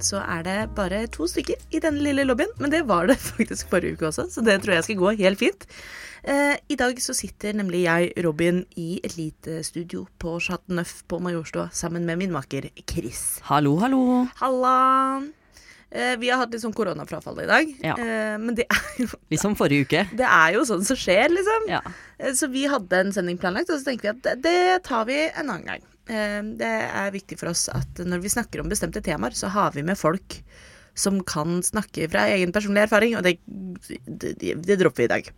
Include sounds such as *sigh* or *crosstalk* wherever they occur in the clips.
så er det bare to stykker i denne lille lobbyen, men det var det *laughs* faktisk forrige uke også, så det tror jeg skal gå helt fint. Eh, I dag så sitter nemlig jeg, Robin, i et lite studio på Chateau Neuf på Majorstua sammen med min makker Chris. Hallo, hallo. Halla! Eh, vi har hatt litt sånn koronafrafall i dag, Ja. eh, men det er, jo, *laughs* Litt som forrige uke. det er jo sånn som skjer, liksom. Ja. Så vi hadde en sending planlagt, og så tenkte vi at det, det tar vi en annen gang. Eh, Det er viktig for oss at når vi snakker om bestemte temaer, så har vi med folk som kan snakke fra egen personlig erfaring, og det, det, det dropper vi i dag.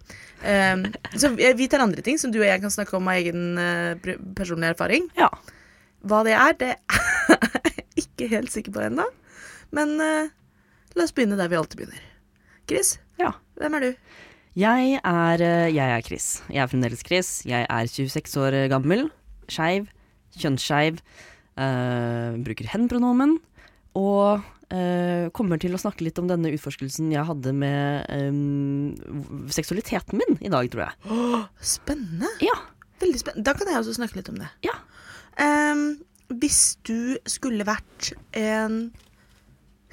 Um, Så vi tar andre ting som du og jeg kan snakke om av egen uh, personlig erfaring. ja. Hva det er, det er jeg *laughs* ikke helt sikker på ennå. Men uh, la oss begynne der vi alltid begynner. Chris, Ja. hvem er du? Jeg er, jeg er Chris. Jeg er fremdeles Chris. Jeg er 26 år gammel. Skeiv. Kjønnsskeiv. uh, bruker hen-pronomen. Og uh, kommer til å snakke litt om denne utforskelsen jeg hadde med um, seksualiteten min i dag, tror jeg. Spennende. Ja. Veldig spennende. Da kan jeg også snakke litt om det. Ja. Um, hvis du skulle vært en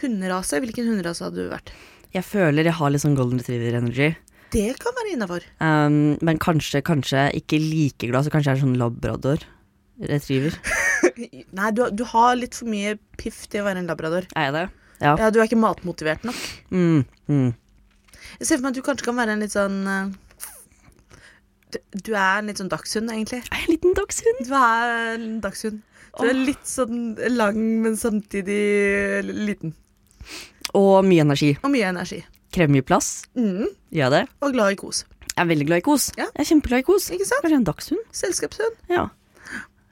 hunderase, hvilken hunderase hadde du vært? Jeg føler jeg har litt sånn golden retriever-energy. Det kan være innafor. Um, men kanskje, kanskje ikke like glad, så kanskje jeg er sånn labrador. Retriever. *laughs* Nei, du, du har litt for mye piff til å være en labrador. Er jeg det? Ja. Ja, Du er ikke matmotivert nok. Mm, mm. Jeg ser for meg at du kanskje kan være en litt sånn eh, du, er en litt sånn dagshund, egentlig. Er jeg en liten dagshund? Du er en dagshund. Du er litt sånn lang, men samtidig liten. Og mye energi. Og mye energi. Krever mye plass. Mm. Gjør det? Og glad i kos. Jeg er veldig glad i kos. Ja. Jeg er kjempeglad i kos. Ikke sant? Kanskje en dagshund? Selskapshund. Ja.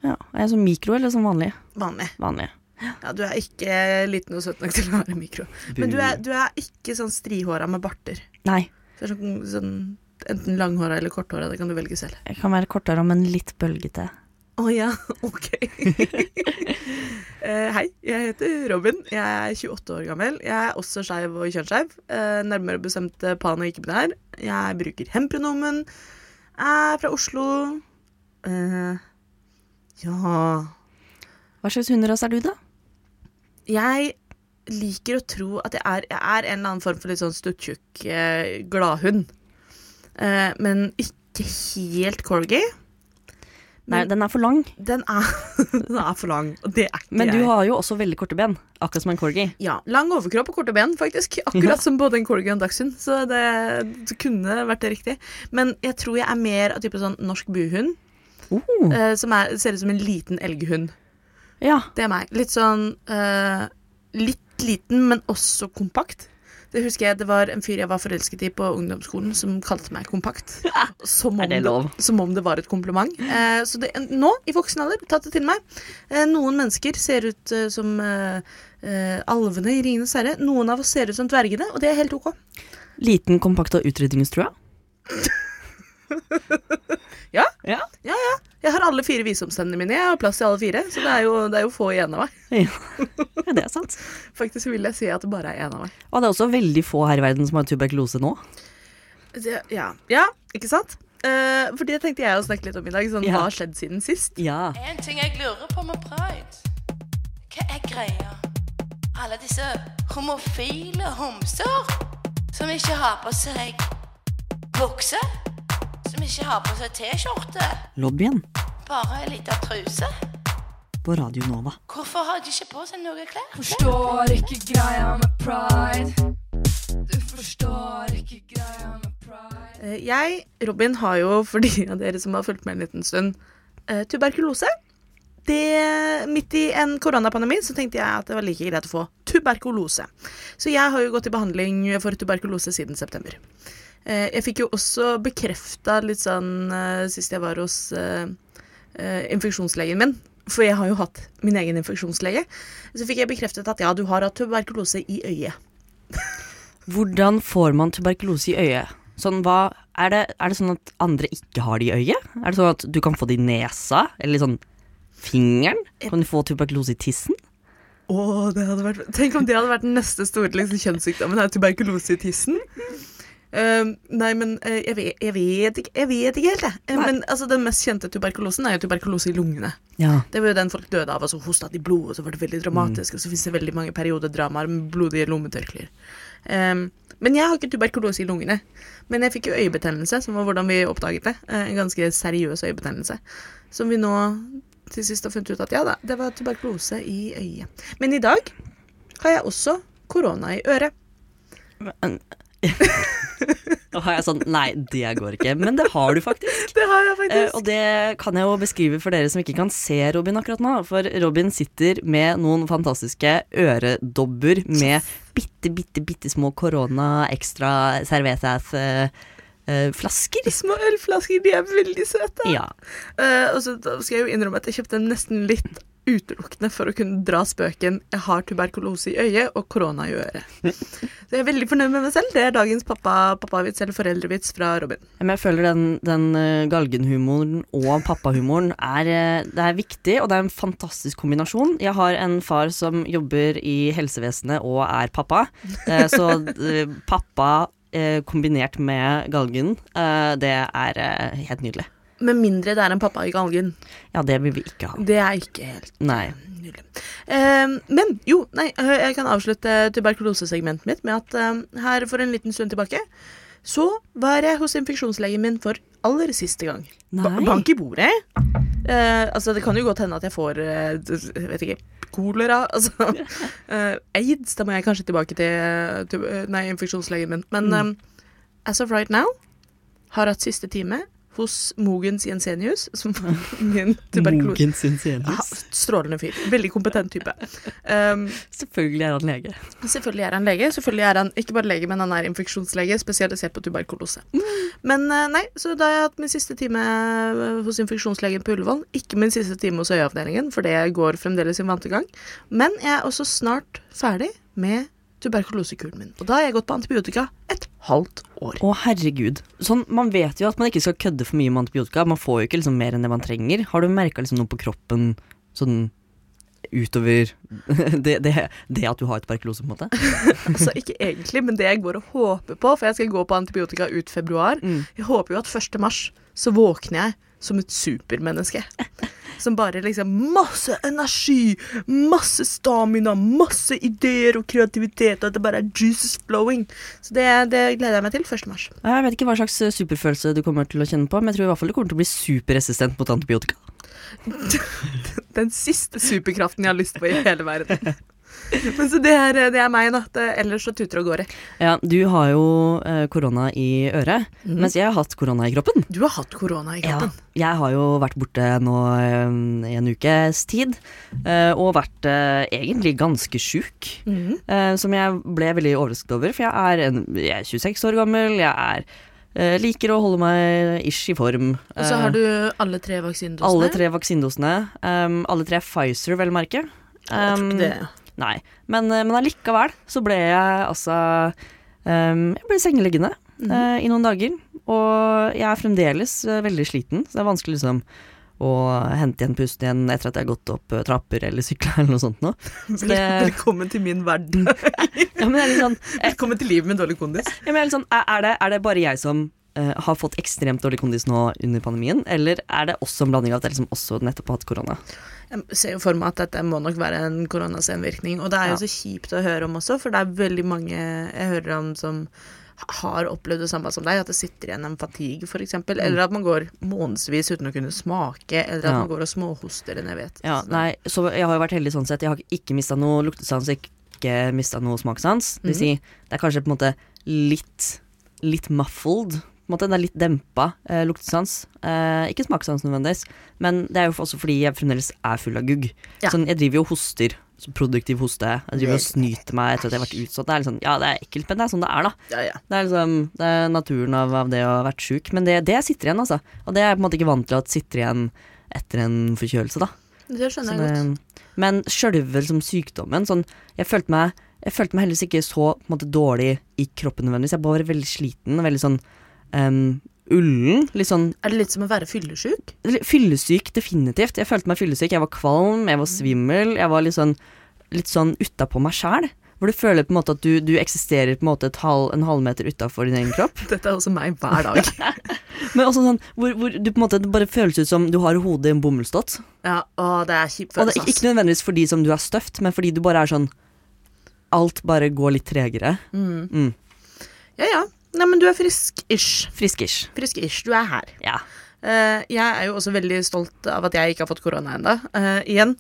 Ja. Er jeg som mikro eller som vanlig? Vanlig. Vanlig. Ja, du er ikke liten og søt nok til å være mikro. Men du er, du er ikke sånn strihåra med barter. Nei. Så er sånn, sånn enten langhåra eller korthåra. Det kan du velge selv. Jeg kan være korthåra, men litt bølgete. Å ja, *laughs* ok. Eh, hei, jeg heter Robin. Jeg er 28 år gammel. Jeg er også skeiv og kjønnsskeiv. Uh, nærmere bestemt eh, pan- og ikke-binær. Jeg bruker hen-pronomen. Er fra Oslo. Eh, ja Hva slags hunderase er du, da? Jeg liker å tro at jeg er, jeg er en eller annen form for litt sånn stuttjukk eh, gladhund. Eh, men ikke helt corgi. Nei, den er for lang. Den er, *laughs* den er for lang, og det er ikke Men du jeg. har jo også veldig korte ben. Akkurat som en corgi. Ja, lang overkropp og korte ben, faktisk. Akkurat som både en corgi og en dachshund. Så det, det kunne vært det riktig. Men jeg tror jeg er mer av type sånn norsk buhund. Uh. Uh, som er, ser ut som en liten elghund. Ja. Det er meg. Litt sånn uh, Litt liten, men også kompakt. Det husker jeg det var en fyr jeg var forelsket i på ungdomsskolen, som kalte meg kompakt. *laughs* Som om det lov? som om det var et kompliment. Eh, så det, nå, i voksen alder, tatt det til meg. Eh, noen mennesker ser ut eh, som eh, alvene i Ringenes herre. Noen av oss ser ut som dvergene, og det er helt ok. Liten, kompakt og utrydningstrua. *laughs* Ja. Ja. Jeg har alle fire visdomstennene mine. Jeg har plass til alle fire, så det er jo, det er jo få igjen av meg. ja, det er sant. *laughs* Faktisk vil jeg si at det bare er én av meg. Og det er også veldig få her i verden som har tuberkulose nå. Ja. ja, ikke sant? Uh, for det tenkte jeg å snakke litt om i dag. Sånn, Ja. Hva har skjedd siden sist? Ja. En ting jeg lurer på med pride. Hva er greia? Alle disse homofile homser som ikke har på seg bukse, ikke har på seg T-skjorte, Lobbyen bare ei lita truse. på Radio Nova. Hvorfor har de ikke på seg noe klær? Forstår ikke greia med pride. Du forstår ikke greia med pride. Eh, jeg, Robin, har jo, for de av dere som har fulgt med en liten stund, eh, tuberkulose. Det, midt i en koronapandemi så tenkte jeg at det var like greit å få tuberkulose. Så jeg har jo gått i behandling for tuberkulose siden september. Eh, Jeg fikk jo også bekrefta litt sånn eh, sist jeg var hos eh, infeksjonslegen min. For jeg har jo hatt min egen infeksjonslege. Så fikk jeg bekreftet at ja, du har hatt tuberkulose i øyet. Hvordan får man tuberkulose i øyet? Sånn, hva, er, det, er det sånn at andre ikke har det i øyet? Er det sånn at du kan få det i nesa? Eller sånn fingeren? Kan du få tuberkulose i tissen? Åh, det hadde vært Tenk om det hadde vært den neste store liksom, kjønnssykdommen. Er tuberkulose i tissen. Eh, nei, men uh, jeg, vet, jeg vet ikke Jeg vet ikke helt, jeg. Nei. men altså, den mest kjente tuberkulosen er jo tuberkulose i lungene. Ja. Det var jo den folk døde av, og så hosta de blod, og så var det veldig dramatisk. Og så fins det veldig mange periodedramaer med blodige lommetørklær. Um, men jeg har ikke tuberkulose i lungene. Men jeg fikk jo øyebetennelse, som var hvordan vi oppdaget det. Eh, En ganske seriøs øyebetennelse. Som vi nå til sist har funnet ut at ja da, det var tuberkulose i øyet. Men i dag har jeg også korona i øret. Men, *laughs* da har jeg sånn Nei, det går ikke. Men det har du faktisk. Det har jeg Eh, og det kan jeg jo beskrive for dere som ikke kan se Robin akkurat nå. For Robin sitter med noen fantastiske øredobber med bitte, bitte, bitte små korona ekstra cervezas. eh, eh, flasker. Små ølflasker, de er veldig søte. Ja. Eh, og så skal jeg jo innrømme at jeg kjøpte nesten litt utelukkende for å kunne dra spøken 'jeg har tuberkulose i øyet og korona i øret'. Så jeg er veldig fornøyd med meg selv. Det er dagens pappa- pappavits eller foreldrevits fra Robin. Men jeg føler den, den eh, galgenhumoren og pappahumoren er, eh, det er viktig, og det er en fantastisk kombinasjon. Jeg har en far som jobber i helsevesenet og er pappa, eh, så pappa kombinert med galgen, eh, det er eh, helt nydelig. Med mindre det er en pappa i galgen. Ja, det vil vi ikke ha. Det er ikke helt Nei. nydelig. Uh, men jo, nei, eh, jeg kan avslutte tuberkulosesegmentet mitt med at uh, her for en liten stund tilbake så var jeg hos infeksjonslegen min for aller siste gang. Ba bank i bordet. Eh, altså, det kan jo godt hende at jeg får eh, vet ikke, kolera. *laughs* Altså eh, aids. Da må jeg kanskje tilbake til, til eh, nei, infeksjonslegen min. Men Mm. um, as of right now har hatt siste time hos Mogens Jensenius, som var *laughs* min tuberkulose... Mogens sin Ja, strålende fyr. Veldig kompetent type. Um, Selvfølgelig er han lege. selvfølgelig er han lege. Selvfølgelig er han ikke bare lege, men han er infeksjonslege, spesialisert på tuberkulose. Men eh, nei, så da har jeg hatt min siste time eh, hos infeksjonslegen på Ullevål. Ikke min siste time hos øyeavdelingen, for det går fremdeles sin vante gang. Men jeg er også snart ferdig med tuberkulosekuren min. Og da har jeg gått på antibiotika et halvt år. Å, herregud. Sånn, man vet jo at man ikke skal kødde for mye med antibiotika. Man får jo ikke liksom mer enn det man trenger. Har du merka liksom noe på kroppen sånn utover *laughs* det, det, det at du har tuberkulose, på en måte? *laughs* Altså ikke egentlig, men det jeg går og håper på, for jeg skal gå på antibiotika ut februar. Mm. Jeg håper jo at 1. mars så våkner jeg som et supermenneske. Som bare liksom Masse energi, masse stamina, masse ideer og kreativitet, og at det bare er juices flowing. Så det, det gleder jeg meg til 1. mars. Jeg vet ikke hva slags eh, superfølelse du kommer til å kjenne på, men jeg tror i hvert fall du kommer til å bli superresistent mot antibiotika. *laughs* Den siste superkraften jeg har lyst på i hele verden. *laughs* *laughs* Men så det er, det er meg, da. Det, ellers så tuter og går det. Ja, du har jo eh, korona i øret, mm. mens jeg har hatt korona i kroppen. Du har hatt korona i kroppen. Ja, Jeg har jo vært borte nå eh, i en ukes tid, eh, og vært eh, egentlig ganske sjuk. Mm. eh, som jeg ble veldig overrasket over, for jeg er, en, jeg er 26 år gammel, jeg er, eh, liker å holde meg ish i form. Og så Eh, har du alle tre vaksinedosene. alle tre vaksinedosene. Um, alle tre er Pfizer, vel merke. Jeg tror Um, ikke det. Nei, men, eh, men allikevel så ble jeg altså um, Jeg ble sengeliggende mm. uh, i noen dager. Og jeg er fremdeles eh, veldig sliten, så det er vanskelig liksom å hente igjen pusten igjen etter at jeg har gått opp trapper eller sykla eller noe sånt noe. *laughs* Så det, Velkommen til min verden. *laughs* ja, men det er litt sånn, jeg... Velkommen til livet med dårlig kondis. ja, er, sånn er, det, er det bare jeg som Uh, har fått ekstremt dårlig kondis nå under pandemien, eller er det også en blanding av at jeg liksom også nettopp har hatt korona? Jeg ser jo for meg at dette må nok være en koronasenvirkning. Og det er jo så kjipt å høre om også, for det er veldig mange jeg hører om som har opplevd det samme som deg, at det sitter igjen en fatigue f.eks., eller at man går månedsvis uten å kunne smake, eller at Mm. Ja. man går og småhoster enn jeg vet. Ja, nei, så jeg har jo vært heldig sånn sett. Jeg har ikke mista noe luktesans, ikke mista noe smakssans. Det vil si, det er kanskje på en måte litt, litt muffled. Måte, det er litt dempa eh, luktesans. Eh, ikke smakssans nødvendigvis, men det er jo også fordi jeg fremdeles er full av gugg. Ja. Sånn, jeg driver jo og hoster. Så produktiv hoste. Jeg driver og snyter meg etter at jeg har vært utsatt. Det er sånn, ja, det er ekkelt, men det er sånn det er, da. Ja, ja. Det er liksom Det er naturen av, av det å ha vært sjuk. Men det, det sitter igjen, altså. Og det er jeg på en måte ikke vant til at sitter igjen etter en forkjølelse, da. Det skjønner jeg godt. men sjølve som sykdommen sånn, Jeg følte meg jeg følte meg heldigvis ikke så måte, dårlig i kroppen nødvendigvis. Jeg bare var veldig sliten veldig sånn em, ullen. Litt sånn Er det litt som å være fyllesyk? Fyllesyk, definitivt. Jeg følte meg fyllesyk. Jeg var kvalm, jeg var svimmel. Jeg var litt sånn, litt sånn utapå meg sjæl. Hvor du føler på en måte at du, du eksisterer på en måte et halv, en halvmeter utafor din egen kropp. *laughs* Dette er også meg hver dag. *laughs* Men også sånn hvor, hvor du på en måte det bare føles ut som du har hodet i en bomullsdott. ja, å, det er kjipt Og det er ikke nødvendigvis fordi som du er støft, men fordi du bare er sånn Alt bare går litt tregere. Mm. Mm. Ja, ja. Nei, men du er frisk-ish. Frisk-ish. Frisk-ish. Du er her. Ja. Uh, jeg er jo også veldig stolt av at jeg ikke har fått korona ennå. igjen,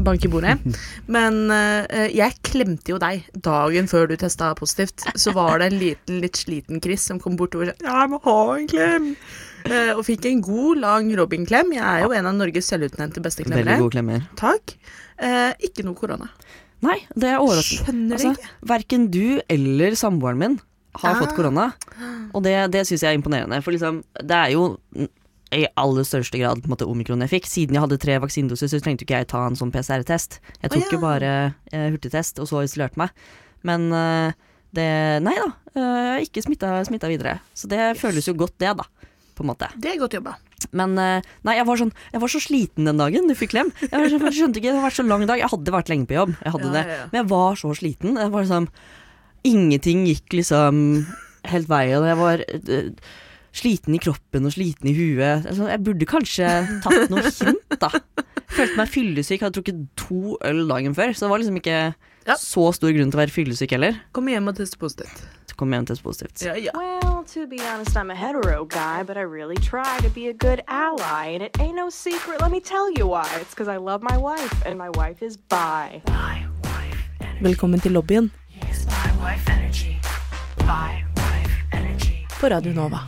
bank i bordet. *laughs* Men uh, jeg klemte jo deg dagen før du testa positivt. Så var det en liten, litt sliten Chris som kom bortover og sa jeg må ha en klem. Eh, og fikk en god, lang Robin-klem. Jeg er jo en av Norges selvutnevnte beste Veldig god gode klemmer. Takk. Eh, ikke noe korona. Nei, det er overraskende. Skjønner Altså, ikke. verken du eller samboeren min har Ah. fått korona. Og det, det syns jeg er imponerende. For liksom, det er jo i aller største grad på måte omikron jeg fikk. Siden jeg hadde tre vaksinedoser, så trengte ikke jeg ta en sånn PCR-test. Jeg tok Å, ja. jo bare eh, hurtigtest, og så isolerte meg. Men eh, det Nei da. eh, Jeg har ikke smitta, videre. Så det føles jo godt, det, da. På en måte. Det er godt jobba. Men eh, nei, jeg var, sånn, jeg var så sliten den dagen du fikk klem. Jeg, skjønte ikke, Det har vært så lang dag. Jeg hadde vært lenge på jobb, jeg hadde Ja, det. ja, ja. men jeg var så sliten. Jeg var liksom, ingenting gikk liksom helt veien. Jeg var eh, sliten i kroppen og sliten i huet. Altså, jeg burde kanskje tatt noe hint, da. Følte meg fyllesyk, hadde drukket to øl dagen før. Så det var liksom ikke Ja. så stor grunn til å være fyllesyk heller. Kom hjem og test positivt. Kom hjem og teste positivt. Ja, ja. Well, to be honest, I'm a hetero guy, but I really try to be a good ally. And it ain't no secret, let me tell you why. It's because I love my wife, and my wife is bi. Velkommen til lobbyen på Radio Nova.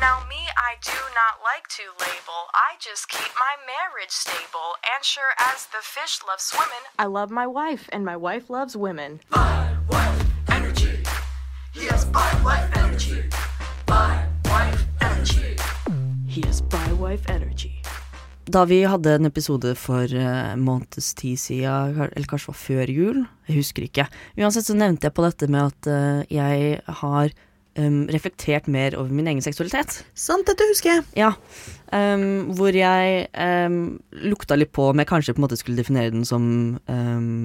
Now, me, I do not like to label. I just keep my marriage stable. And sure as the fish loves swimming, I love my wife, and my wife loves women. He has by wife energy. He has bi wife energy. Da vi hadde en episode for uh, måneds tid siden, eller kanskje var før jul, jeg husker ikke. Uansett så nevnte jeg på dette med at uh, jeg har um, reflektert mer over min egen seksualitet. Sant, dette husker jeg. Ja. Um, hvor jeg um, lukta litt på om jeg kanskje på en måte skulle definere den som,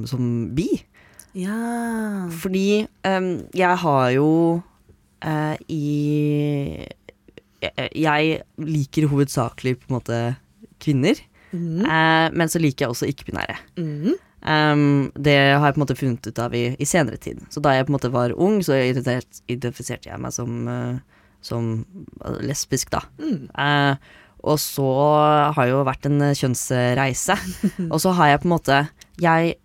som bi. Ja. Fordi jeg har jo uh, i jeg liker hovedsakelig på en måte kvinner. Mm. Eh, men så liker jeg også ikke-binære. Mm. Um, det har jeg på en måte funnet ut av i, i senere tid. Så da jeg på en måte var ung, så identifiserte, jeg meg som, uh, som lesbisk, da. Mm. Eh, og så har det jo vært en eh, kjønnsreise. *laughs* og så har jeg på en måte Jeg,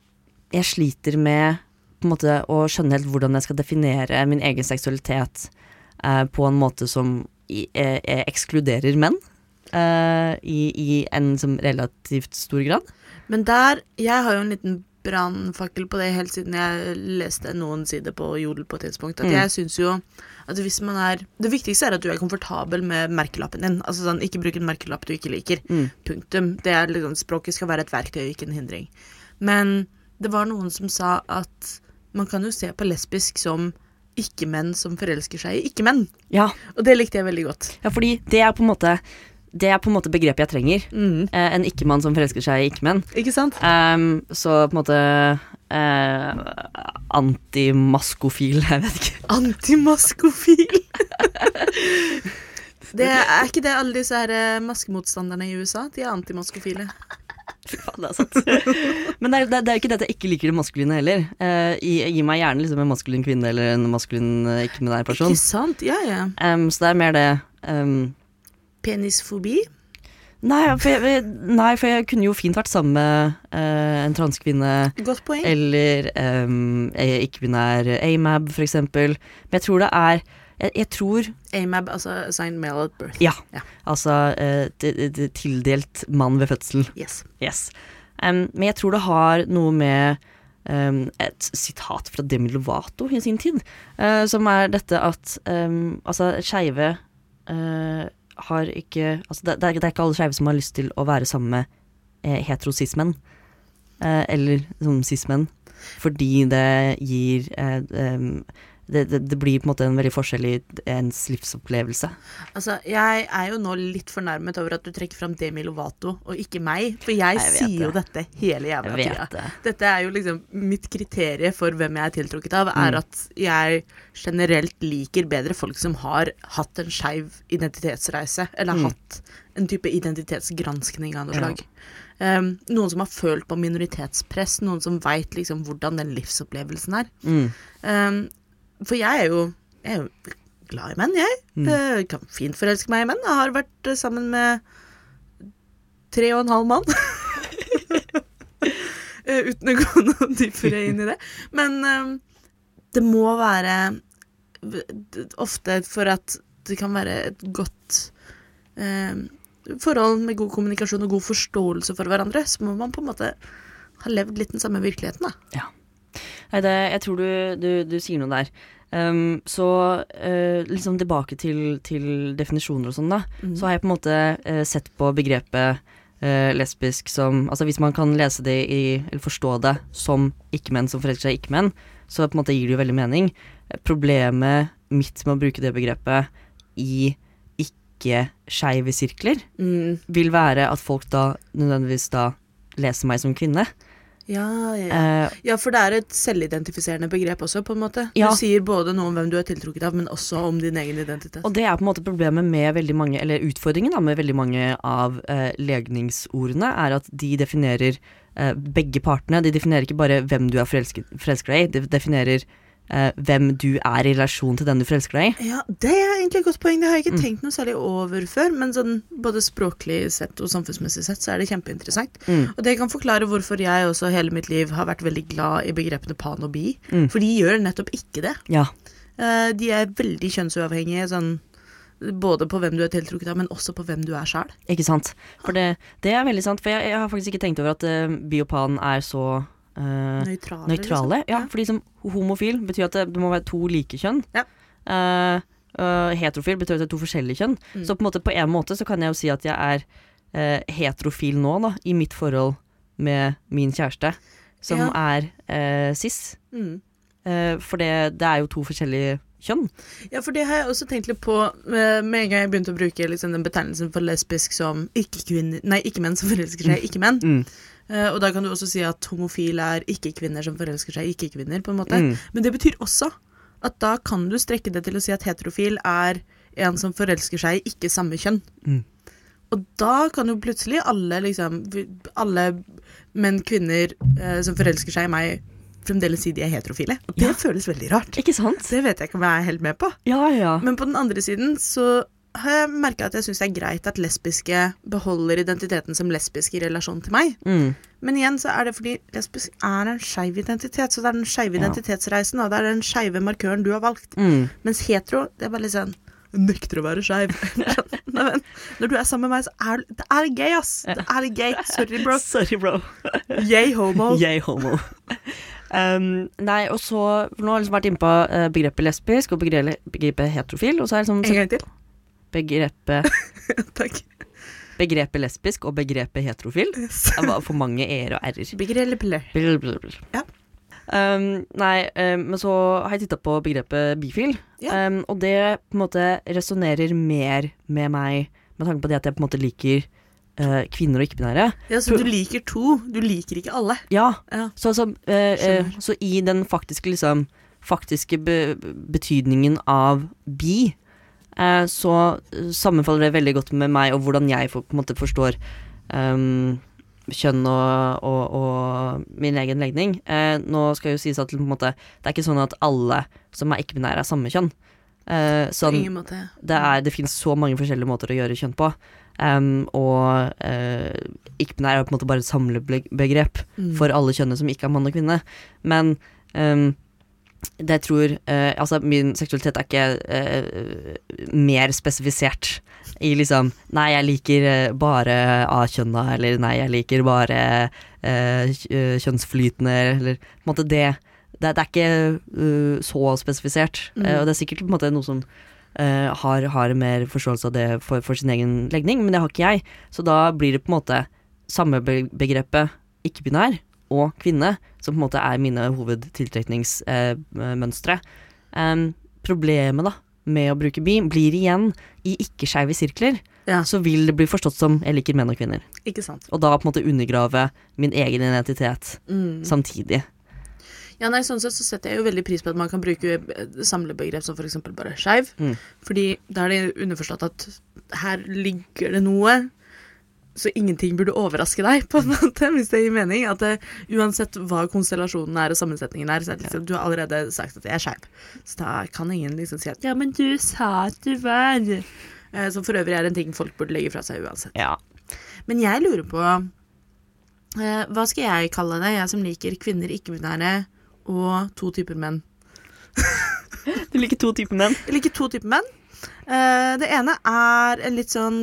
jeg sliter med måte å skjønne helt hvordan jeg skal definere min egen seksualitet eh, på en måte som i, eh, eh, ekskluderer menn. Eh, i, I en som relativt stor grad. Men der Jeg har jo en liten brannfakkel på det helt siden jeg leste noen sider på Jodel på et tidspunkt. At Mm. jeg syns jo at hvis man er Det viktigste er at du er komfortabel med merkelappen din. Altså sånn, Ikke bruk en merkelapp du ikke liker. Mm. Punktum. Det er liksom, Språket skal være et verktøy, ikke en hindring. Men det var noen som sa at man kan jo se på lesbisk som ikke-menn som forelsker seg i ikke-menn. Ja, Og det likte jeg veldig godt. Ja, fordi det er på en måte Det er på en måte begrepet jeg trenger. Mm. Eh, en ikke-mann som forelsker seg i ikke-menn. Ikke sant? Um, så på en måte eh, Antimaskofil, *laughs* jeg vet ikke. Antimaskofil. *laughs* det er ikke det alle disse her eh, maskemotstanderne i USA? De er antimaskofile. *laughs* Fy faen, det er sant. Men det er, det er- jo ikke det at jeg ikke liker det maskuline heller. Eh, gi, gi meg gjerne liksom en maskulin kvinne eller en maskulin eh, ikke-binær person. Ikke sant? Ja, ja. Um, så det er mer det ehm, Penisfobi? nei, for jeg, nei, for jeg kunne jo fint vært sammen med eh, en transkvinne. Godt poeng. Eller um, ikke-binær AMAB, for eksempel. Men jeg tror det er Jeg, jeg tror AMAB, altså assigned male at birth. Ja. Ja. Altså eh, tildelt mann ved fødsel. Yes. Yes. Um, men jeg tror det har noe med um, et sitat fra Demi Lovato i sin tid, uh, som er dette at um, altså skeive eh, har ikke Altså det, det, er, ikke alle skeive som har lyst til å være sammen med heterosismen. Eh, eller som cis-menn. fordi det gir eh, det, det, det blir på en måte en veldig forskjell i ens livsopplevelse. Altså, jeg er jo nå litt fornærmet over at du trekker fram Demi Lovato og ikke meg, for jeg, Jeg sier sier jo dette hele jævla tida. det. Dette er jo liksom mitt kriterium for hvem jeg er tiltrukket av, er Mm. at jeg generelt liker bedre folk som har hatt en skeiv identitetsreise, eller Mm. hatt en type identitetsgranskning av noe Ja. slag. Um, noen som har følt på minoritetspress, noen som veit liksom hvordan den livsopplevelsen er. Mm. Um, for jeg er jo, jeg er jo glad i menn, jeg. Mm. Eh, kan fint forelske meg i menn. Jeg har vært eh, sammen med tre og en halv mann. *laughs* Eh, Uten å gå noe dypere inn i det. Men um, det må være ofte for at det kan være et godt um, forhold med god kommunikasjon og god forståelse for hverandre, så må man på en måte ha levd litt den samme virkeligheten, da. Nei, det, jeg tror du, du, du sier noe der. Um, så uh, liksom tilbake til, til definisjoner og sånn, da. Mm. Så har jeg på en måte uh, sett på begrepet uh, lesbisk som Altså hvis man kan lese det i, eller forstå det som ikke-menn som forelsker seg i ikke-menn, så på en måte gir det jo veldig mening. Problemet mitt med å bruke det begrepet i ikke-skeive sirkler, Mm. vil være at folk da nødvendigvis da leser meg som kvinne. Ja, ja, ja. Eh, Ja, for det er et selvidentifiserende begrep også, på en måte. Ja. Du sier både noe om hvem du er tiltrukket av, men også om din egen identitet. Og det er på en måte problemet med veldig mange, eller utfordringen da, med veldig mange av eh, legningsordene, er at de definerer eh, begge partene. De definerer ikke bare hvem du er forelsket, forelsket deg i, de definerer hvem du er i relasjon til den du forelsker deg i. Ja, det er egentlig et godt poeng. Det har jeg ikke Mm. tenkt noe særlig over før, men sånn både språklig sett og samfunnsmessig sett så er det kjempeinteressant. Mm. Og det kan forklare hvorfor jeg også hele mitt liv har vært veldig glad i begrepene pan og bi. Mm. For de gjør nettopp ikke det. Ja. Eh, de er veldig kjønnsuavhengige, sånn både på hvem du er tiltrukket av, men også på hvem du er sjæl. Ikke sant. For det, det er veldig sant. For jeg, jeg har faktisk ikke tenkt over at uh, bi og pan er så eh, Nøytrale. nøytrale. liksom. Ja, fordi som homofil betyr at det, det må være to like kjønn. Ja. Eh, eh, heterofil betyr at det er to forskjellige kjønn. Mm. Så på en måte på en måte så kan jeg jo si at jeg er eh, heterofil nå, da, i mitt forhold med min kjæreste, som Ja. er cis. Mm. For det, det er jo to forskjellige kjønn. Ja, for det har jeg også tenkt litt på med en gang jeg begynte å bruke liksom, den betegnelsen for lesbisk som ikke-menn som forelsker seg i ikke-menn. Mm. Eh, og da kan du også si at homofil er ikke-kvinner som forelsker seg i ikke-kvinner, på en måte. Mm. Men det betyr også at da kan du strekke det til å si at heterofil er en som forelsker seg i ikke samme kjønn. Mm. Og da kan jo plutselig alle liksom Alle menn, kvinner eh, som forelsker seg i meg, fremdeles si de er heterofile. Og det Ja. føles veldig rart. Ikke sant? Det vet jeg ikke om jeg er helt med på. Ja, ja. Men på den andre siden så har jeg merka at jeg syns det er greit at lesbiske beholder identiteten som lesbisk i relasjon til meg. Mm. Men igjen så er det fordi lesbisk er en skeiv identitet, så det er den skeive Ja. identitetsreisen, og det er den skeive markøren du har valgt. Mm. Mens hetero, det er bare litt sånn nekter å være skeiv. *laughs* Når du er sammen med meg, så er det er gøy, ass. Det er gøy. Sorry, bro. *laughs* Sorry, bro. *laughs* Yay, homo. Yay, homo. Um, nei, og så Nå har jeg liksom vært inne på eh, begrepet lesbisk og begrepet, heterofil. Og så er jeg liksom En gang til. Begrepet, *laughs* Takk. begrepet lesbisk og begrepet heterofil. Det var for mange e-er og r-er. Ja. Um, nei, um, men så har jeg titta på begrepet bifil, Ja. um, og det på en måte resonnerer mer med meg med tanke på det at jeg på en måte liker uh, kvinner og ikke-binære. Ja, så du liker to, du liker ikke alle. Ja, Ja. Så, så, uh, uh, så i den faktiske liksom faktiske be betydningen av bi, så eh, sammenfaller det veldig godt med meg og hvordan jeg for, på en måte forstår um, kjønn og, og, og min egen legning. Eh, nå skal jo sies at på en måte, det er ikke sånn at alle som er ikke-binære, er samme kjønn. Eh, sånn, det, er, det finnes så mange forskjellige måter å gjøre kjønn på. Um, og uh, ikke-binær er på en måte bare et samlebegrep Mm. for alle kjønnene som ikke er mann og kvinne. Men um, det tror eh, Altså, min seksualitet er ikke eh, mer spesifisert i liksom Nei, jeg liker eh, bare A-kjønna, eller nei, jeg liker bare eh, eh, kjønnsflytende, eller på en måte det. Det, det er ikke uh, så spesifisert, Mm. og det er sikkert på en måte noe som uh, har, har mer forståelse av det for, for sin egen legning, men det har ikke jeg. Så da blir det på en måte samme be begrepet ikke-binær og kvinne, som på en måte er mine hovedtiltrekningsmønstre. Um, problemet da med å bruke bi blir igjen i ikke-skeive sirkler, Ja. så vil det bli forstått som jeg liker menn og kvinner. Ikke sant. Og da på en måte undergrave min egen identitet Mm. samtidig. Ja, nei, sånn sett så setter jeg jo veldig pris på at man kan bruke eh, samlebegrep som eksempel bare skeiv. Mm. Fordi da er det underforstått at her ligger det noe, så ingenting burde overraske deg, på en måte, hvis det gir mening. At det, uansett hva konstellasjonen er og sammensetningen er, så er det liksom, du har allerede sagt at jeg er skeiv. Så da kan ingen liksom si at ja, men du sa at du var Eh, Som for øvrig er en ting folk burde legge fra seg uansett. Ja. Men jeg lurer på eh, Hva skal jeg kalle det, jeg som liker kvinner, ikke-binære og to typer menn? Du liker to typer menn? Jeg liker to typer menn. Eh, det ene er en litt sånn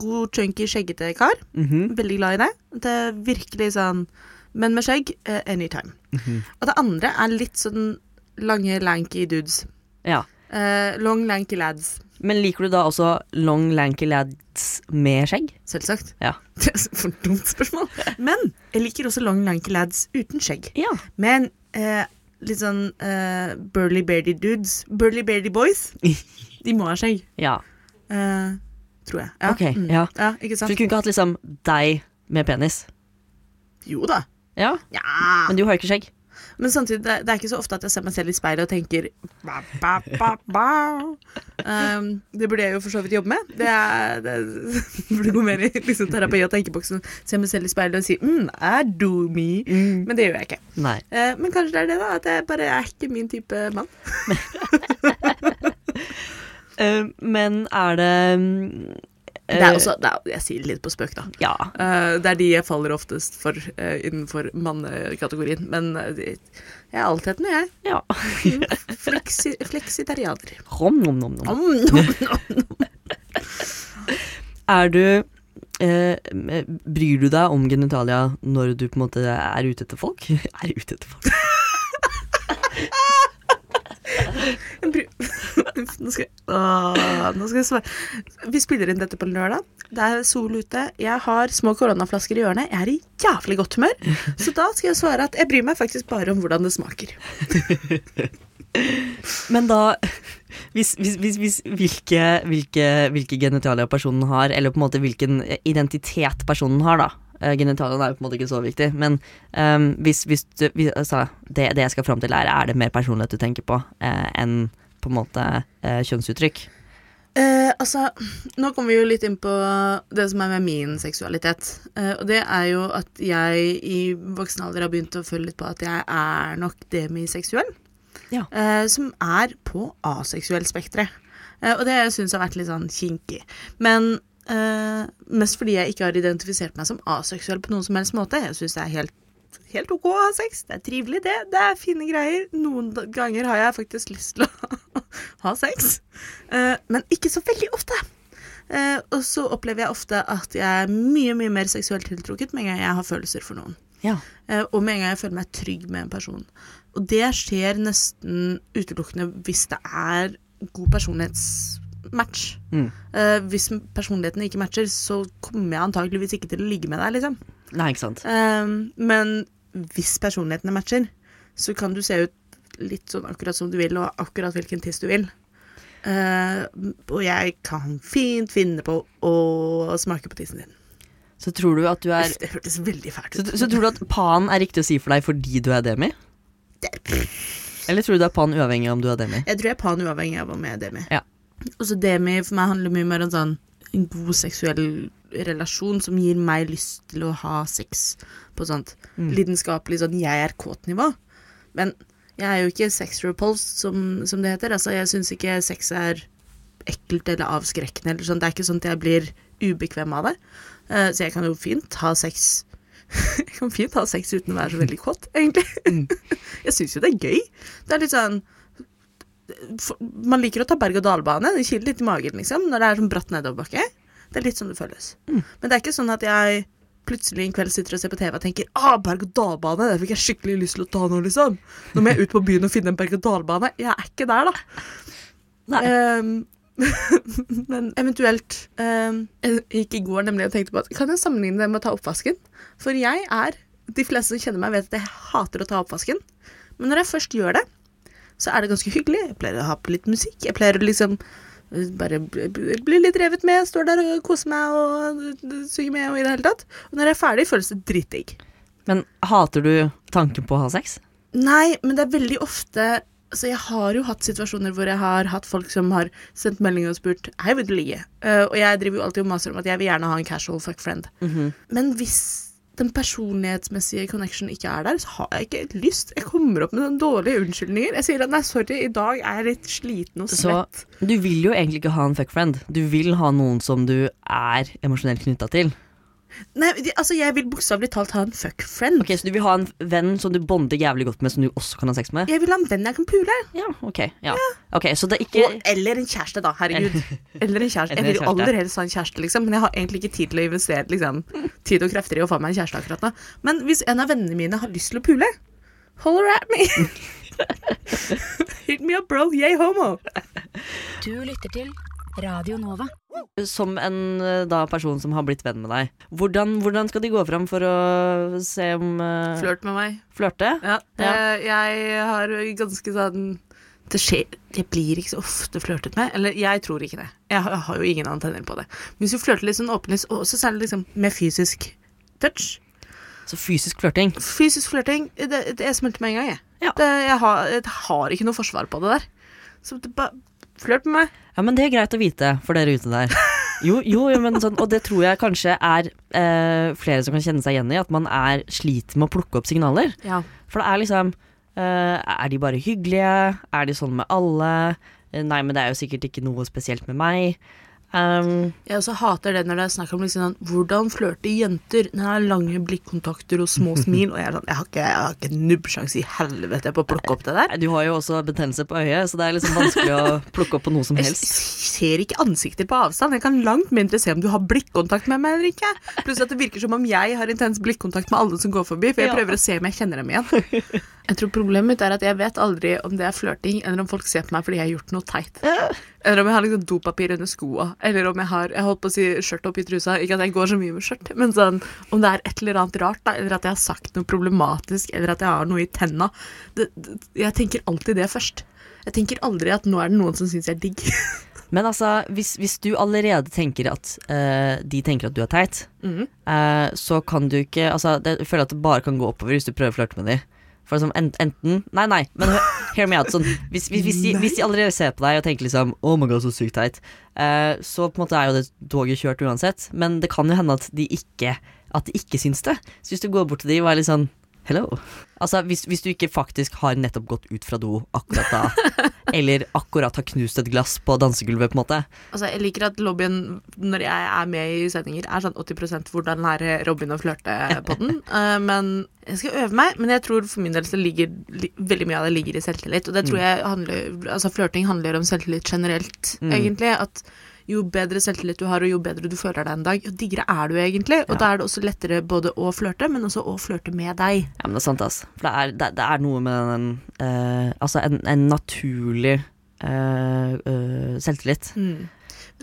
god, chunky, skjeggete kar. Mhm. Veldig glad i det. Det er virkelig sånn menn med skjegg, uh, anytime. Og det andre er litt sånn lange, lanky dudes. Ja. Uh, long, lanky lads. Men liker du da også long lanky lads med skjegg? Selvsagt. Ja. *laughs* Det er for et dumt spørsmål. Men jeg liker også long, lanky lads uten skjegg. Ja. Men litt sånn burly beardy dudes. Burly beardy boys. *laughs* De må ha skjegg. ja. Eh, tror jeg. Ja. Ok, mm. ja. ja. Ikke Så sant? du kunne ikke hatt liksom deg med penis? Jo da. Ja. Ja. Men du har jo ikke skjegg. Men samtidig, det, det er ikke så ofte at jeg ser meg selv i speilet og tenker ba, ba, ba, ba. Um, Det burde jeg jo for så vidt jobbe med. Det, er, det *laughs* burde gå mer i liksom, terapi og tenkeboksen. Se meg selv i speilet og si mm, I do me. Men det gjør jeg ikke. Nei. Eh, men kanskje det er det, da. At jeg bare er ikke min type mann. *laughs* Eh, men er det mm, Det er eh, også, det er, jeg sier det litt på spøk, da. Ja. Uh, det er de jeg faller oftest for uh, innenfor mannekategorien. Men de, jeg er altheten, jeg. ja. *laughs* Fleksi, fleksitarianer. Rom, nom, nom, nom. Om, nom, nom. *laughs* Er du Bryr du deg om genitalia når du på en måte er ute etter folk? *laughs* er ute etter folk? *laughs* Nå skal, jeg, å, nå skal jeg svare. Vi spiller inn dette på lørdag. Det er sol ute. Jeg har små koronaflasker i hjørnet. Jeg er i jævlig godt humør. Så da skal jeg svare at jeg bryr meg faktisk bare om hvordan det smaker. *laughs* Men da hvis, hvis, hvis hvilke, hvilke, hvilke genitalia personen har, eller på en måte hvilken identitet personen har, da. Eh, Genitaliene er jo på en måte ikke så viktig, men um, hvis, hvis du hvis, altså, det, det jeg skal fram til, er er det mer personlighet du tenker på eh, enn på en måte eh, kjønnsuttrykk? Eh, altså, nå kommer vi jo litt inn på det som er med min seksualitet. Eh, og det er jo at jeg i voksen alder har begynt å føle litt på at jeg er nok demiseksuell. Ja. Eh, som er på aseksuell spekteret. Eh, og det syns jeg har vært litt sånn kinkig. Men eh, mest fordi jeg ikke har identifisert meg som aseksuell på noen som helst måte. Jeg syns det er helt Helt ok å ha sex. Det er trivelig, det. Det er fine greier. Noen ganger har jeg faktisk lyst til å *laughs* ha sex, uh, men ikke så veldig ofte. Uh, og så opplever jeg ofte at jeg er mye mye mer seksuelt tiltrukket med en gang jeg har følelser for noen. Ja. Og med en gang jeg føler meg trygg med en person. Og det skjer nesten utelukkende hvis det er god personlighetsmatch. Mm. Uh, hvis personligheten ikke matcher, så kommer jeg antageligvis ikke til å ligge med deg, liksom. Nei, ikke sant. Uh, men hvis personlighetene matcher, så kan du se ut litt sånn akkurat som du vil, og akkurat hvilken tiss du vil. Uh, og jeg kan fint finne på å smake på tissen din. Så tror du at du er det hørtes veldig fælt så, ut. så tror du at pan er riktig å si for deg fordi du er demi? Eller tror du det er pan uavhengig av om du er demi? Jeg tror jeg er pan uavhengig av om jeg er demi. Ja. Og så demi for meg handler mye mer om sånn en god seksuell relasjon som gir meg lyst til å ha sex på sånt Mm. lidenskapelig sånn jeg er kåt-nivå. Men jeg er jo ikke sex repulsed, som, som det heter. Altså, jeg syns ikke sex er ekkelt eller avskrekkende eller sånn. Det er ikke sånn at jeg blir ubekvem av det. Uh, så jeg kan jo fint ha sex *laughs* Jeg kan fint ha sex uten å være så veldig kåt, egentlig. *laughs* jeg syns jo det er gøy. Det er litt sånn Man liker å ta berg-og-dal-bane. Det kiler litt i magen, liksom, når det er sånn bratt nedoverbakke. Det er litt sånn det føles. Men det er ikke sånn at jeg plutselig en kveld sitter og ser på TV og tenker ah, berg-og-dal-bane, det fikk jeg skikkelig lyst til å ta nå, liksom. Nå må jeg ut på byen og finne en berg-og-dal-bane. Jeg er ikke der, da. Ehm, *laughs* men eventuelt um, Jeg gikk i går nemlig og tenkte på at kan jeg sammenligne det med å ta oppvasken? For jeg er De fleste som kjenner meg, vet at jeg hater å ta oppvasken. Men når jeg først gjør det, så er det ganske hyggelig. Jeg pleier å ha på litt musikk. Jeg pleier å liksom eh, bare bli litt revet med. Står der og koser meg og eh, synger med og i det hele tatt. Og når jeg er ferdig, føles det dritdigg. Men hater du tanken på å ha sex? Nei, men det er veldig ofte så jeg har jo hatt situasjoner hvor jeg har hatt folk som har sendt melding og spurt Hei, vil du ligge? Uh, og jeg driver jo alltid og maser om at jeg vil gjerne ha en casual fuck friend. Men hvis den personlighetsmessige connection ikke er der, så har jeg ikke lyst. Jeg kommer opp med noen dårlige unnskyldninger. Jeg sier at nei, sorry, i dag er jeg litt sliten og Så du vil jo egentlig ikke ha en fuckfriend. Du vil ha noen som du er emosjonelt knytta til. Nei, de- altså, jeg vil bokstavelig talt ha en fuck friend. Ok, Så du vil ha en venn som du bonder jævlig godt med, som du også kan ha sex med? Jeg vil ha en venn jeg kan pule. Ja, ok. Ja. Ok, Så det er ikke Og, eller en kjæreste, da. Herregud. *laughs* Eller en kjæreste. Jeg vil jo aller helst ha en kjæreste, liksom. Men jeg har egentlig ikke tid til å investere liksom, tid og krefter i å få meg en kjæreste akkurat nå. Men hvis en av vennene mine har lyst til å pule, holler at me. *laughs* Hit me up, bro. Yay, homo. Du lytter til Radio Nova. Som en eh, da, person som har blitt venn med deg. Hvordan, hvordan skal de gå fram for å se om uh, Flørt med meg. Flørte? Ja. Ja. eh, Jeg har ganske sånn det skjer Jeg blir ikke så ofte flørtet med. Eller jeg tror ikke det. Jeg har, jeg har jo ingen antenner på det. Men hvis du flørter litt sånn åpenlyst, og også særlig liksom med fysisk touch Så fysisk flørting. Fysisk flørting, det, det, jeg smelter med en gang, jeg. Ja. Det, jeg, har, jeg har ikke noe forsvar på det der. Så det, ba, flørt med meg. Ja, men det er greit å vite for dere ute der. Jo, jo, men sånn, og det tror jeg kanskje er eh, flere som kan kjenne seg igjen i, at man er sliter med å plukke opp signaler. Ja. For det er liksom eh, Er de bare hyggelige? Er de sånn med alle? Eh, nei, men det er jo sikkert ikke noe spesielt med meg. Um, Jeg også hater det når det er snakk om liksom hvordan flørte jenter når har lange blikkontakter og små *laughs* smil. Og jeg er sånn, jeg har ikke, jeg har ikke nubbsjanse i helvete på å plukke opp det der. du har jo også betennelse på øyet, så det er liksom vanskelig å *laughs* plukke opp på noe som helst. Jeg ser ikke ansikter på avstand. Jeg kan langt mindre se om du har blikkontakt med meg eller ikke. Pluss at det virker som om jeg har intens blikkontakt med alle som går forbi, for jeg prøver å se om jeg kjenner dem igjen. *laughs* Jeg tror problemet mitt er at jeg vet aldri om det er flørting, eller om folk ser på meg fordi jeg har gjort noe teit. Eller om jeg har liksom dopapir under skoa, eller om jeg har jeg holdt på å si skjørt oppi trusa. Ikke at jeg går så mye med skjørt, men sånn om det er et eller annet rart, da, eller at jeg har sagt noe problematisk, eller at jeg har noe i tenna. Det, det, jeg tenker alltid det først. Jeg tenker aldri at nå er det noen som syns jeg er digg. *laughs* Men altså, hvis, hvis du allerede tenker at uh, de tenker at du er teit, mm. uh, så kan du ikke Altså, det, jeg føler at det bare kan gå oppover hvis du prøver å flørte med dem. For liksom, enten Nei, nei, men hear me out. Sånn, hvis, hvis, hvis, de, hvis de allerede ser på deg og tenker liksom Oh my god, så sykt teit, uh, så på en måte er jo det toget kjørt uansett. Men det kan jo hende at de ikke At de ikke syns det. Så hvis du går bort til de og er litt sånn Hello. Altså, hvis, hvis du ikke faktisk har nettopp gått ut fra do akkurat da, *laughs* eller akkurat har knust et glass på dansegulvet, på en måte. Altså, jeg liker at lobbyen, når jeg er med i sendinger, er sånn 80% hvordan lære Robin å flørte på den. uh, *laughs* men jeg skal øve meg. Men jeg tror for min del så ligger li, veldig mye av det ligger i selvtillit. Og det tror jeg handler Altså, flørting handler om selvtillit generelt, Mm. egentlig. At jo bedre selvtillit du har, og jo bedre du føler deg en dag, jo diggere er du egentlig. Og Ja. da er det også lettere både å flørte, men også å flørte med deg. Ja, men det er sant, ass. For det er, det, det er noe med den uh, Altså en, en naturlig uh, uh, selvtillit. Men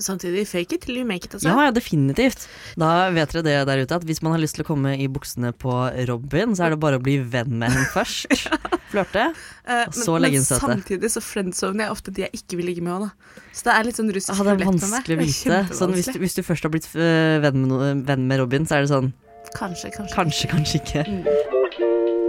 samtidig, fake it till you make it, altså. Ja, ja, definitivt. Da vet dere det der ute, at hvis man har lyst til å komme i buksene på Robin, så er det bare å bli venn med henne først. *laughs* Flørte. Eh, Og så legge inn støtet. samtidig så friendzoner jeg ofte de jeg ikke vil ligge med òg, da. Så det er litt sånn russisk Ah, ja, med meg. Det er vanskelig å vite. Sånn, hvis, du- hvis du først har blitt eh, venn, med venn med Robin, så er det sånn Kanskje, kanskje. Kanskje, kanskje ikke.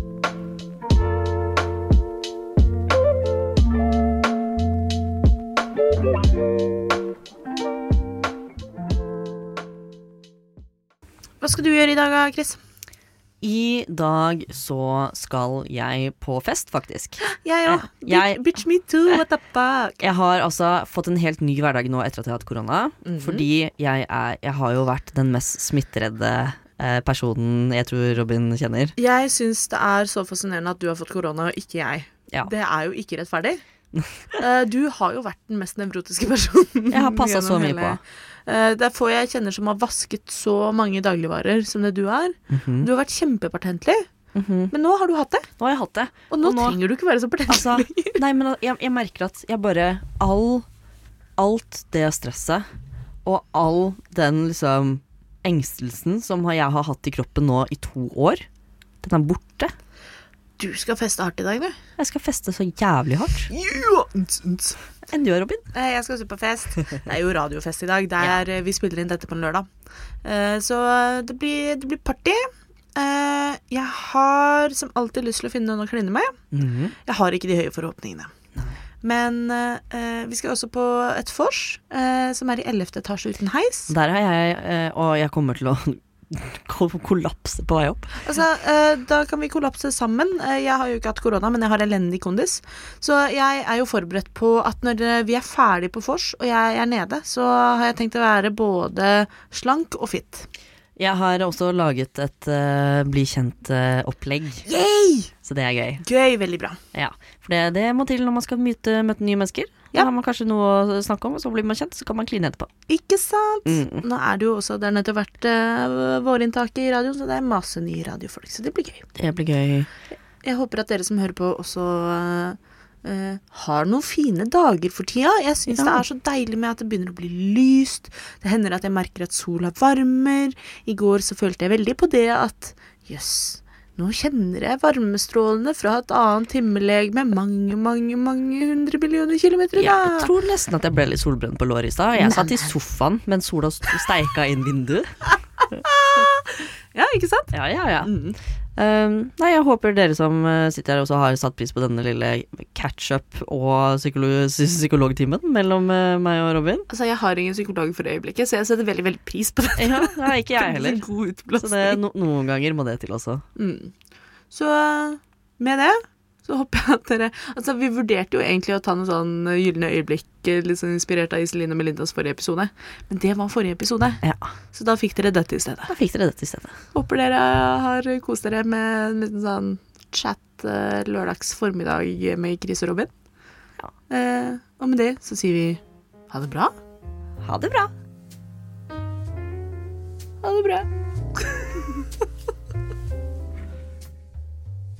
Skal du gjøre i dag, Chris? I dag så skal jeg på fest, faktisk. *gasps* Jeg òg. Eh, Bitch me too, what the *laughs* fuck? Jeg har altså fått en helt ny hverdag nå etter at jeg har hatt korona. Mhm. Fordi jeg, er, jeg har jo vært den mest smitteredde eh, personen jeg tror Robin kjenner. Jeg syns det er så fascinerende at du har fått korona, og ikke jeg. Ja. Det er jo ikke rettferdig. *laughs* Eh, du har jo vært den mest nevrotiske personen. Jeg har passet så mye hele- på. Eh, det er få jeg kjenner som har vasket så mange dagligvarer som det du er. Mhm. Du har vært kjempepartentlig, -hmm. men nå har du hatt det. Nå har jeg hatt det. Og nå, Og nå- trenger du ikke være så partent Altså, lenger. nei, men jeg, jeg merker at jeg bare all, Alt det stresset og all den liksom engstelsen som jeg har hatt i kroppen nå i to år, den er borte. Du skal feste hardt i dag, du. Jeg skal feste så jævlig hardt. Ja. Enn du, Robin? Eh, Jeg skal også på fest. Det er jo radiofest i dag. Der *laughs* ja. Vi spiller inn dette på en lørdag. Eh, Så det blir, det blir party. Eh, Jeg har som alltid lyst til å finne noen å kline med. Mhm. Jeg har ikke de høye forhåpningene. Men eh, vi skal også på et vors, eh, som er i 11. etasje uten heis. Der har jeg, eh, og jeg kommer til å kollapse på vei opp. Altså, eh, Da kan vi kollapse sammen. Eh, Jeg har jo ikke hatt korona, men jeg har elendig kondis. Så jeg er jo forberedt på at når eh, vi er ferdig på vors, og jeg er nede, så har jeg tenkt å være både slank og fit. Jeg har også laget et uh, bli kjent-opplegg, Uh, så det er gøy. Gøy, veldig bra. Ja, For det, det må til når man skal møte, møte nye mennesker. Ja. Da har man kanskje noe å snakke om, og så blir man kjent, så kan man kline etterpå. Ikke sant? Mm. Nå er det jo også Det har nettopp vært uh, vårinntaket i radioen, så det er masse nye radiofolk, så det blir gøy. Det blir gøy. Jeg håper at dere som hører på, også uh, Uh, har noen fine dager for tida. Jeg syns Ja. det er så deilig med at det begynner å bli lyst. Det hender at jeg merker at sola varmer. I går så følte jeg veldig på det at jøss, nå kjenner jeg varmestrålene fra et annet himmellegeme mange, mange, mange hundre millioner kilometer Jeg tror nesten at jeg ble litt solbrent på låret i stad. Jeg satt i sofaen mens sola st- steika inn vinduet. *laughs* Ja, ikke sant? Ja, ja, ja. Mm. Um, nei, jeg håper dere som eh, sitter her også har satt pris på denne lille catch-up og psykolog psykologtimen mellom eh, meg og Robin. Altså, jeg har ingen psykolog for øyeblikket, så jeg setter veldig, veldig pris på det. Ja, nei, ikke jeg *laughs* heller. Så det, no noen ganger må det til også. Mm. Så med det så håper jeg at dere Altså, vi vurderte jo egentlig å ta noe sånn gylne øyeblikk, eh, sånn inspirert av Iselin og Melindas forrige episode, men det var forrige episode, Ja, så da fikk dere dette i stedet. da fikk dere dette i stedet. Håper dere har kost dere med en liten sånn chat eh, lørdags formiddag med Chris og Robin. Ja. Eh, og med det så sier vi ha det bra. Ha det bra. Ha det bra.